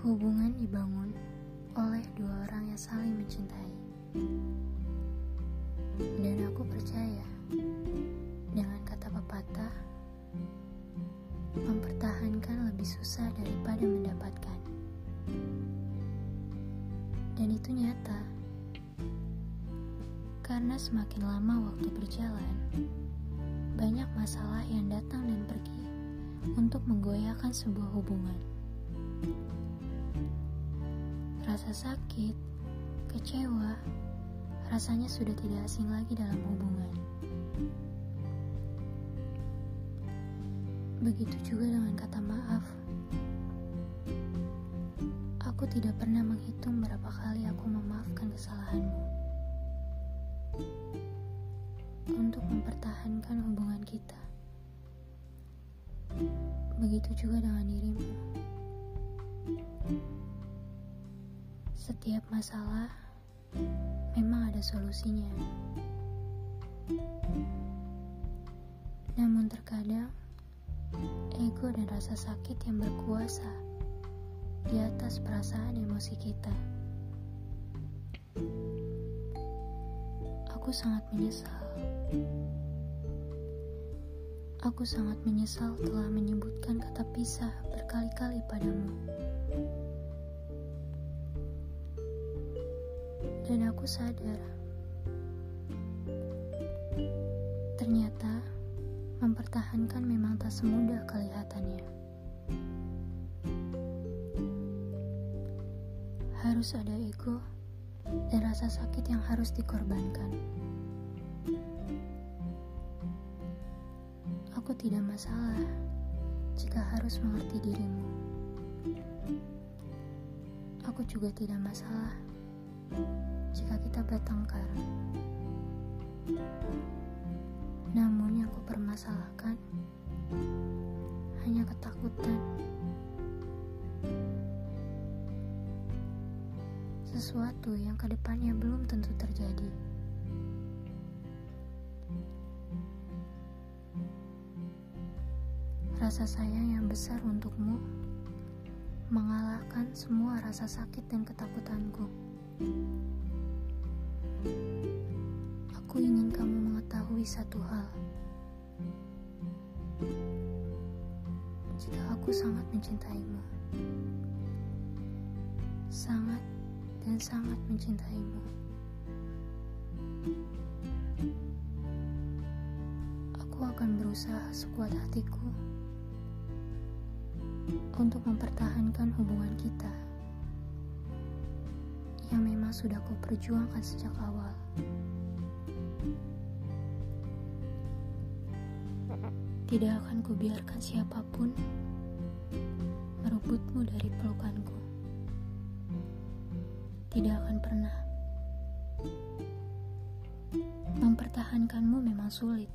Hubungan dibangun oleh dua orang yang saling mencintai. Dan aku percaya dengan kata pepatah, mempertahankan lebih susah daripada mendapatkan. Dan itu nyata. Karena semakin lama waktu berjalan, banyak masalah yang datang dan pergi untuk menggoyahkan sebuah hubungan. Rasa sakit, kecewa, rasanya sudah tidak asing lagi dalam hubungan. Begitu juga dengan kata maaf. Aku tidak pernah menghitung berapa kali aku memaafkan kesalahanmu. Untuk mempertahankan hubungan kita. Begitu juga dengan dirimu. Setiap masalah memang ada solusinya. Namun terkadang ego dan rasa sakit yang berkuasa di atas perasaan emosi kita. Aku sangat menyesal. Aku sangat menyesal telah menyebutkan kata pisah berkali-kali padamu. Dan aku sadar, ternyata mempertahankan memang tak semudah kelihatannya. Harus ada ego dan rasa sakit yang harus dikorbankan. Aku tidak masalah jika harus mengerti dirimu. Aku juga tidak masalah jika kita bertengkar. Namun yang ku permasalahkan hanya ketakutan. Sesuatu yang ke depannya belum tentu terjadi. Rasa sayang yang besar untukmu mengalahkan semua rasa sakit dan ketakutanku. Aku ingin kamu mengetahui satu hal. Jika aku sangat mencintaimu, sangat dan sangat mencintaimu, aku akan berusaha sekuat hatiku untuk mempertahankan hubungan kita yang sudah ku perjuangkan sejak awal. Tidak akan kubiarkan siapa pun merebutmu dari pelukanku. Tidak akan pernah. Mempertahankanmu memang sulit.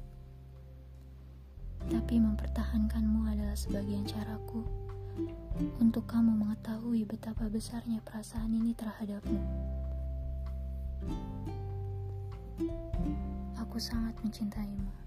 Tapi mempertahankanmu adalah sebagian caraku untuk kamu mengetahui betapa besarnya perasaan ini terhadapmu. Aku sangat mencintaimu.